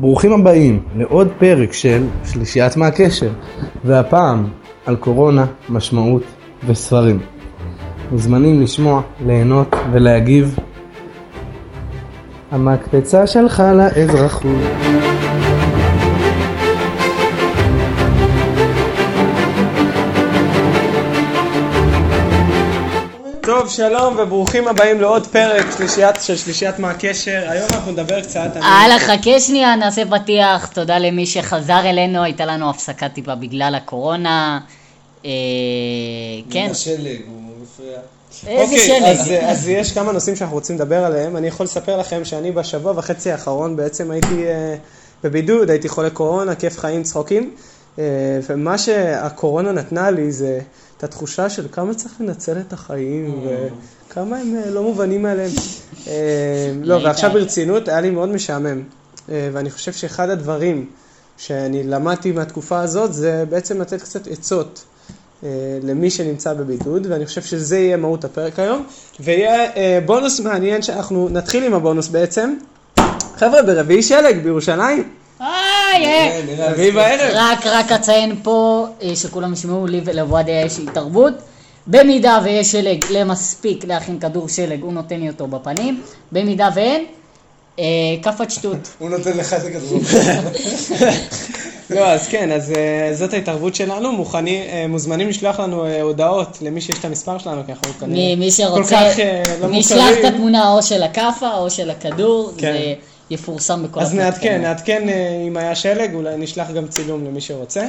ברוכים הבאים לעוד פרק של שלישיית מהקשר, והפעם על קורונה, משמעות וספרים. מוזמנים לשמוע, ליהנות ולהגיב. המקפצה שלך לאזרחות. טוב, שלום וברוכים הבאים לעוד פרק שלישיית, של שלישיית מה הקשר. היום אנחנו נדבר קצת על... הלאה, חכה שנייה, נעשה פתיח. תודה למי שחזר אלינו, הייתה לנו הפסקה טיפה בגלל הקורונה. אה, כן, השלג, הוא מפריע. איזה אוקיי, אז, שלג. אז יש כמה נושאים שאנחנו רוצים לדבר עליהם. אני יכול לספר לכם שאני בשבוע וחצי האחרון בעצם הייתי אה, בבידוד, הייתי חולה קורונה, כיף חיים, צחוקים. אה, ומה שהקורונה נתנה לי זה את התחושה של כמה צריך לנצל את החיים וכמה הם אה, לא מובנים מאליהם. אה, לא? ועכשיו ברצינות, היה לי מאוד משעמם. ואני חושב שאחד הדברים שאני למדתי מהתקופה הזאת זה בעצם לתת קצת עצות. למי שנמצא בבידוד, ואני חושב שזה יהיה מהות הפרק היום, ויהיה בונוס מעניין שאנחנו נתחיל עם הבונוס בעצם. חבר'ה, ברביעי שלג בירושלים, איי, אה. נראה לי רביעי בערב. רק, רק אציין פה, אה, שכולם ישמעו לי ולוואדיה יש התערבות. במידה ויש שלג למספיק להכין כדור שלג, הוא נותן לי אותו בפנים. במידה ואין, אה, כאפת שטות. הוא נותן לך את הכדור. לא, אז כן, אז אה, זאת ההתערבות שלנו, מוכנים, אה, מוזמנים לשלוח לנו אה, הודעות למי שיש את המספר שלנו, כי אנחנו כנראה מי, מי כל שרוצה, כך אה, לא נשלח את. התמונה או של הכאפה או של הכדור, כן. יפורסם בכל אז נעדכן. נעדכן אה, אם היה שלג, אולי נשלח גם צילום למי שרוצה.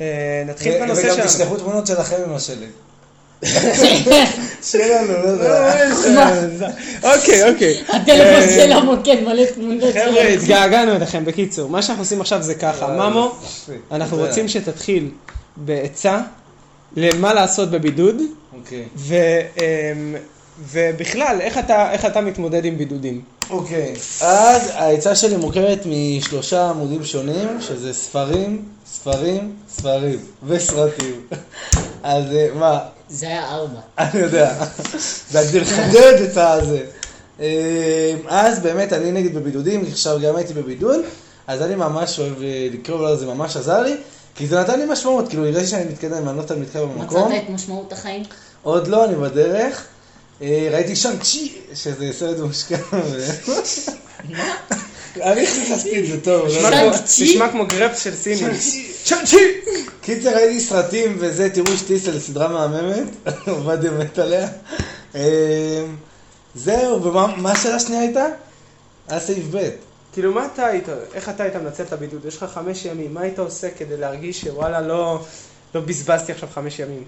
אה, נתחיל בנושא וגם שלנו. תשלחו תמונות שלכם עם השלג. שלנו, לא יודע. אוקיי, אוקיי. הטלפון אה, של המוקד מלא תמונות חבר'ה. התגעגענו אליכם. בקיצור, מה שאנחנו עושים עכשיו זה ככה. ממו. אנחנו. רוצים שתתחיל בעצה למה לעשות בבידוד, אוקיי. ובכלל, איך אתה- איך אתה מתמודד עם בידודים. אוקיי. אז העצה שלי מורכבת משלושה עמודים שונים, שזה ספרים, ספרים, ספרים וסרטים. אז אה, מה, זה היה ארבע. אני יודע, זה כדי לחדד את הזה. אה, אז באמת, אני נגיד בבידודים, עכשיו גם הייתי בבידוד, אז אני ממש אוהב אה, לקרוא לו, זה ממש עזר לי, כי זה נתן לי משמעות, כאילו, הרגשתי שאני מתקדם, אני לא תמיד מתקדם במקום. מצאת את משמעות החיים? עוד לא, אני בדרך. אה, ראיתי שם צ'י, שזה סרט מושקע. אני חיפשתי את זה טוב. לא נשמע. כמו- צ'י? גרפס של סינים. קיצר, ראיתי סרטים וזה, תראו שטיסל, סדרה מהממת, עובדיה מת עליה. אה, זהו, ומה מה השאלה השנייה הייתה? היה סעיף ב'. כאילו, מה אתה היית, איך אתה היית מנצל את הבידוד? יש לך חמש ימים, מה היית עושה כדי להרגיש שוואלה, לא לא בזבזתי עכשיו חמש ימים?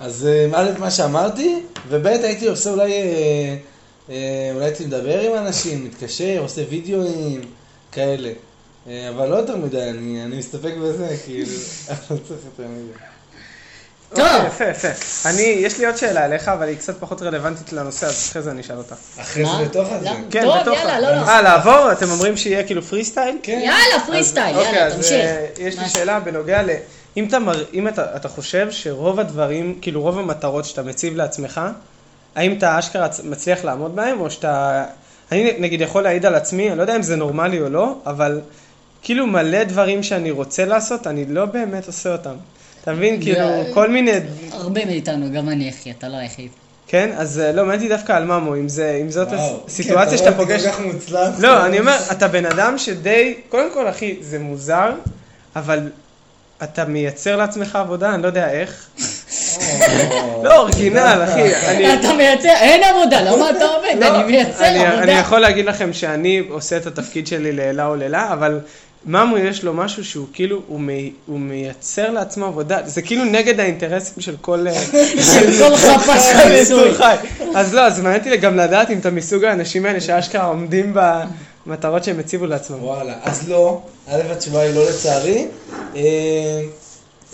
אז אה, א', מה שאמרתי, וב', הייתי עושה אולי, אה, אה, אולי הייתי מדבר עם אנשים, מתקשר, עושה וידאוים, כאלה. אה, אבל לא יותר מדי, אני אני מסתפק בזה, כאילו, אני לא צריך יותר מדי. טוב. אוקיי, יפה, יפה. אני, יש לי עוד שאלה אליך, אבל היא קצת פחות רלוונטית לנושא, אז אחרי זה אני אשאל אותה. אחרי? זה בתוך. הזה. כן, טוב, בתוך יאללה, ה- לא, לא. אה, לעבור? אתם אומרים שיהיה כאילו פרי סטייל? כן. יאללה, פרי סטייל, אוקיי, יאללה, אז תמשיך. אה, יש לי שאלה בנוגע ל... אם אתה, מר... אם אתה, אתה חושב שרוב הדברים, כאילו רוב המטרות שאתה מציב לעצמך, האם אתה אשכרה מצליח לעמוד בהם, או שאתה... אני נגיד יכול להעיד על עצמי, אני לא יודע אם זה נורמלי או לא, אבל כאילו מלא דברים שאני רוצה לעשות, אני לא באמת עושה אותם. אתה מבין? כאילו, כל מיני... הרבה מאיתנו, גם אני אחי, אתה לא היחיד. כן? אז אה, לא, מעניין אותי דווקא על ממו, אם זה, אם זאת וואו. הסיטואציה כן, שאתה אתה רואה, פוגש... זה כל כך מוצלח. לא, אני אומר, אתה בן אדם שדי, קודם כל, אחי, זה מוזר, אבל אתה מייצר לעצמך עבודה, אני לא יודע איך. לא, אורגינל, אחי. אתה מייצר, אין עבודה, למה אתה עובד? לא, אני מייצר אני- אני עבודה. יכול להגיד לכם שאני עושה את התפקיד שלי לעילה או לילה, אבל ממו יש לו משהו שהוא כאילו, הוא מי- הוא מייצר לעצמו עבודה, זה כאילו נגד האינטרסים של כל... אה, של כל חפש. חי. אז לא, אז מעניין אותי גם לדעת אם אתה מסוג האנשים האלה שאשכרה עומדים במטרות שהם הציבו לעצמם. וואלה, אז לא, א' התשובה היא לא לצערי. אה,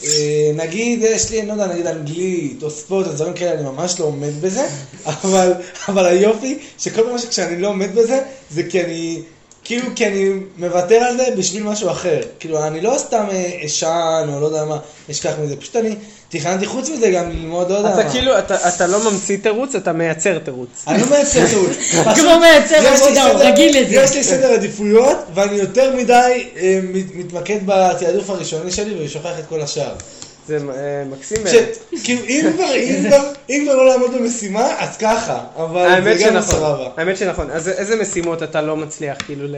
אה, נגיד, יש לי, אני לא יודע, נגיד אנגלית או ספורט, או דברים כאלה, אני ממש לא עומד בזה, אבל, אבל היופי, שכל פעם שכשאני לא עומד בזה, זה כי אני, כאילו, כי אני מוותר על זה בשביל משהו אחר. כאילו, אני לא סתם אה, אשן, או לא יודע מה, אשכח מזה, פשוט אני, תכננתי חוץ מזה גם ללמוד עוד אתה כאילו, אתה אתה לא ממציא תירוץ, אתה מייצר תירוץ. אני לא מייצר. פשוט כמו מייצר יש לי עבודה, הוא רגיל לזה. יש לי סדר עדיפויות, ואני יותר מדי אה, מת- מתמקד בתעדוף הראשוני שלי ושוכח את כל השאר. זה אה, מקסים. כאילו, אם כבר- אם כבר- אם כבר לא לעמוד במשימה, אז ככה, אבל זה גם סבבה. האמת שנכון. אז איזה משימות אתה לא מצליח כאילו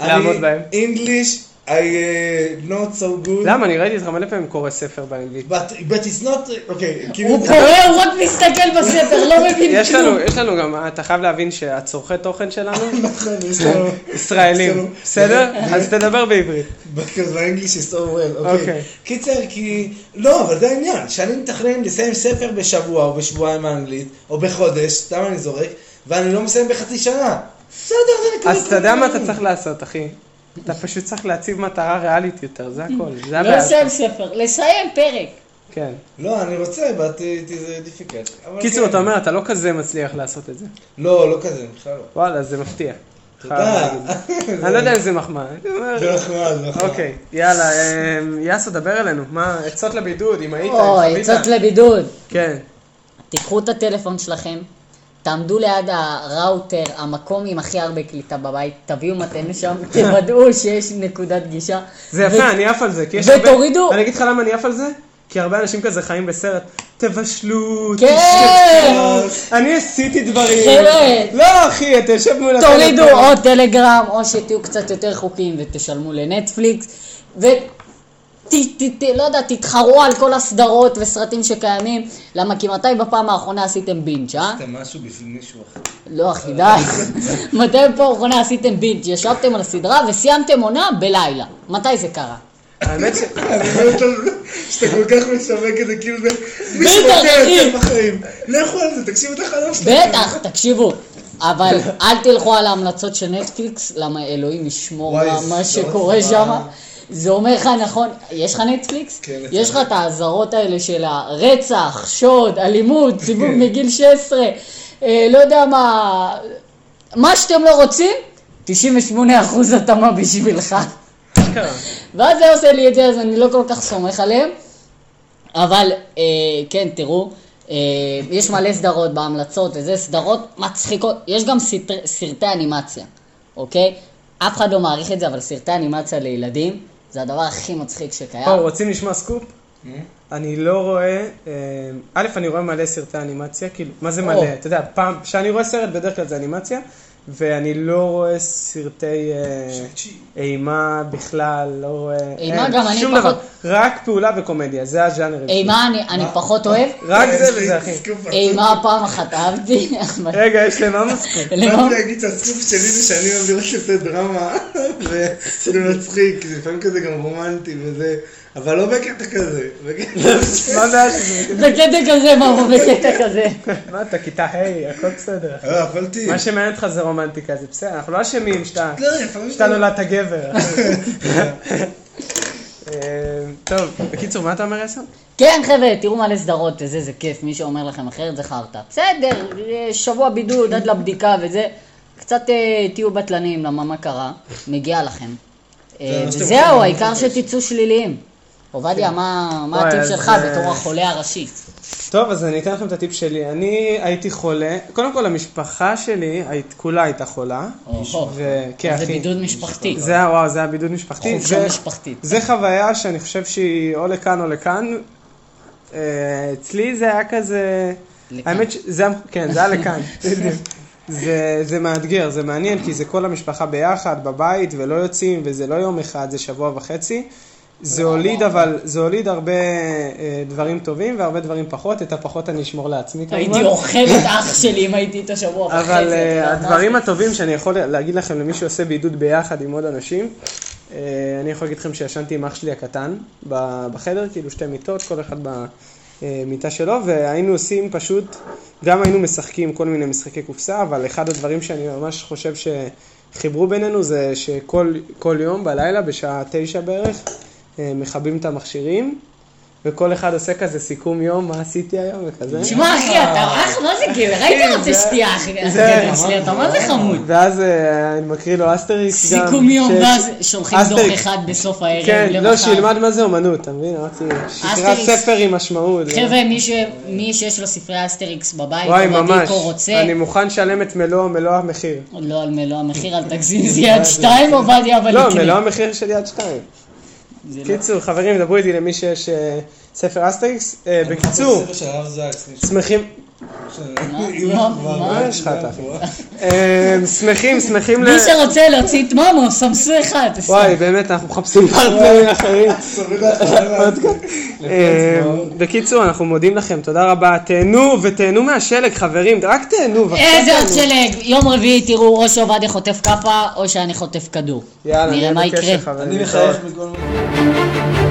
לעמוד בהן? English, I uh, not so good. למה? אני ראיתי אותך מלא פעמים קורא ספר באנגלית. But, but it's not, אוקיי, הוא קורא, הוא רק מסתכל בספר, לא מבין יש כלום. לנו, יש לנו גם, אתה חייב להבין שהצורכי תוכן שלנו נכון, יש לנו, ישראלים, בסדר? אז תדבר בעברית. because my English is so well, אוקיי. אוקיי. קיצר, כי, לא, אבל זה העניין, שאני מתכנן לסיים ספר בשבוע או בשבועיים באנגלית, או בחודש, סתם אני זורק, ואני לא מסיים בחצי שנה. בסדר, זה נקרא. אז אתה יודע מה אתה צריך לעשות, אחי? אתה פשוט צריך להציב מטרה ריאלית יותר, זה הכל. זה לא הבעיה. לסיים ספר, לסיים פרק. כן. לא, אני רוצה, but it is difficult. אבל קיצור, כן. אתה אומר, אתה לא כזה מצליח לעשות את זה. לא, לא כזה, בכלל לא. וואלה, זה מפתיע. תודה. אני לא יודע אם זה מחמאה. אני אומר- זה נחמד. אוקיי, יאללה, אמ, יאסו, דבר אלינו. מה, עצות לבידוד, אם היית, או, אם חווית? עצות לבידוד. כן. תיקחו את הטלפון שלכם, תעמדו ליד הראוטר, המקום עם הכי הרבה קליטה בבית, תביאו מתנה שם, תוודאו שיש נקודת גישה. זה יפה, ו- אני עף על זה. כי יש הרבה- ותורידו- אני אגיד לך למה אני עף על זה? כי הרבה אנשים כזה חיים בסרט. תבשלו, כן. תשתתפו. אני עשיתי דברים. לא, אחי, אתה יושב מול תורידו הטלפון. או טלגרם, או שתהיו קצת יותר חוקיים ותשלמו לנטפליקס. ת, ת, ת, לא יודע, תתחרו על כל הסדרות וסרטים שקיימים, למה כי מתי בפעם האחרונה עשיתם בינג', אה? עשית משהו בשביל מישהו אחר. לא אחי, די. מתי בפעם האחרונה עשיתם בינג', ישבתם על הסדרה וסיימתם עונה בלילה. מתי זה קרה? האמת ש... אני מת על זה שאתה כל כך משווק את זה, כאילו זה אחר אחי. יוצא בחיים. לכו על זה, תקשיבו את החלום שלכם. בטח, תקשיבו. אבל אל תלכו על ההמלצות של נטפליקס, למה אלוהים ישמור מה- לא שקורה. שם. זה אומר לך נכון, יש לך נטפליקס? כן, יש לך. את האזהרות האלה של הרצח, שוד, אלימות, סיבוב מגיל 16, אה, לא יודע מה, מה שאתם לא רוצים, 98% התאמה בשבילך. ואז זה עושה לי את זה, אז אני לא כל כך סומך עליהם. אבל אה, כן, תראו, אה, יש מלא סדרות בהמלצות וזה, סדרות מצחיקות. יש גם סרט, סרטי אנימציה, אוקיי? אף אחד לא מעריך את זה, אבל סרטי אנימציה לילדים זה הדבר הכי מצחיק שקיים. פה, רוצים לשמוע סקופ? אני לא רואה, אה, א', אני רואה מלא סרטי אנימציה, כאילו, מה זה או. מלא? אתה יודע, פעם, כשאני רואה סרט בדרך כלל זה אנימציה, ואני לא רואה סרטי אה, אימה בכלל, לא רואה... אימה אין, גם אני פחות- רק פעולה וקומדיה, זה הז'אנרים. אימה אני, אני פחות אוהב, רק זה וזה, אחי. אימה פעם אחת אהבתי. רגע, יש למה? למה? באתי להגיד שהסקופ שלי זה שאני אוהב לראות סרטי דרמה, וזה מצחיק, זה לפעמים כזה גם רומנטי וזה, אבל לא בקטע כזה. בקטע- מה הבעיה שזה? בקטע כזה, מה הוא בקטע כזה? מה אתה, כיתה ה', הכל בסדר. אה, יכולתי. מה שמעניין אותך זה רומנטיקה, זה בסדר, אנחנו לא אשמים שאתה... לא, זה- נולדת גבר. טוב, בקיצור, מה אתה אומר עשר? כן חבר'ה, תראו מלא סדרות וזה, זה כיף, מי שאומר לכם אחרת זה חרטא. בסדר, אה, שבוע בידוד עד לבדיקה וזה, קצת אה, תהיו בטלנים, למה מה קרה, מגיע לכם. אה, וזהו, העיקר שתצאו שליליים. עובדיה, מה מה הטיפ שלך אה, בתור החולה הראשי? טוב, אז אני אתן לכם את הטיפ שלי. אני הייתי חולה, קודם כל המשפחה שלי, כולה הייתה חולה. וכן, זה. בידוד משפחתי. זה היה, וואו, זה היה בידוד משפחתי. חופשה משפחתית. זה חוויה שאני חושב שהיא או לכאן או לכאן. אה, אצלי זה היה כזה... האמת שזה כן, זה היה לכאן. זה, זה מאתגר, זה מעניין, כי זה כל המשפחה ביחד, בבית, ולא יוצאים, וזה לא יום אחד, זה שבוע וחצי. זה הוליד, אבל, זה הוליד הרבה אה, דברים טובים והרבה דברים פחות, את הפחות אני אשמור לעצמי כמובן. הייתי אוכל את אח שלי אם הייתי איתו שבוע וחצי. אבל אה, הדברים? הטובים שאני יכול להגיד לכם למי שעושה בידוד ביחד עם עוד אנשים, אה, אני יכול להגיד לכם שישנתי עם אח שלי הקטן בחדר, כאילו שתי מיטות, כל אחד במיטה שלו, והיינו עושים פשוט, גם היינו משחקים כל מיני משחקי קופסה, אבל אחד הדברים שאני ממש חושב שחיברו בינינו זה שכל כל יום בלילה, בשעה תשע בערך, מכבים את המכשירים. וכל אחד עושה כזה סיכום יום, מה עשיתי היום וכזה. שמע אחי, אתה אח, מה זה ראיתי כן, רוצה זה- שתהיה אחי, זה- שלי, אתה מה זה חמוד. ואז אה, אני מקריא לו אסטריקס גם. סיכום יום, ואז שולחים דוח. אחד בסוף הערב. כן, לא. שילמד מה זה אומנות, אתה מבין? אמרתי, שיקרא. ספר עם משמעות. חבר'ה, מי שיש לו ספרי אסטריקס בבית, וואי, ממש. אני מוכן לשלם את מלוא מלוא המחיר. לא על מלוא המחיר, אל תגזים, זה יד שתיים או בדיה אבל לא. מלוא המחיר של יד שתיים. לא- קיצור, חברים, דברו איתי למי שיש אה, ספר אסטריקס. אה, בקיצור. שמחים, מה- יש לך אתה? אה, שמחים, שמחים ל... מי שרוצה להוציא את ממו, סמסו אחד. וואי, באמת, אנחנו מחפשים פרטנרים אחרים. אה, בקיצור, אנחנו מודים לכם, תודה רבה. תהנו ותהנו מהשלג, חברים, רק תהנו. איזה עוד. שלג, יום רביעי תראו או שעובדיה חוטף כאפה או שאני חוטף כדור. יאללה, נראה מה יקרה. אני מחייך מכל מיני...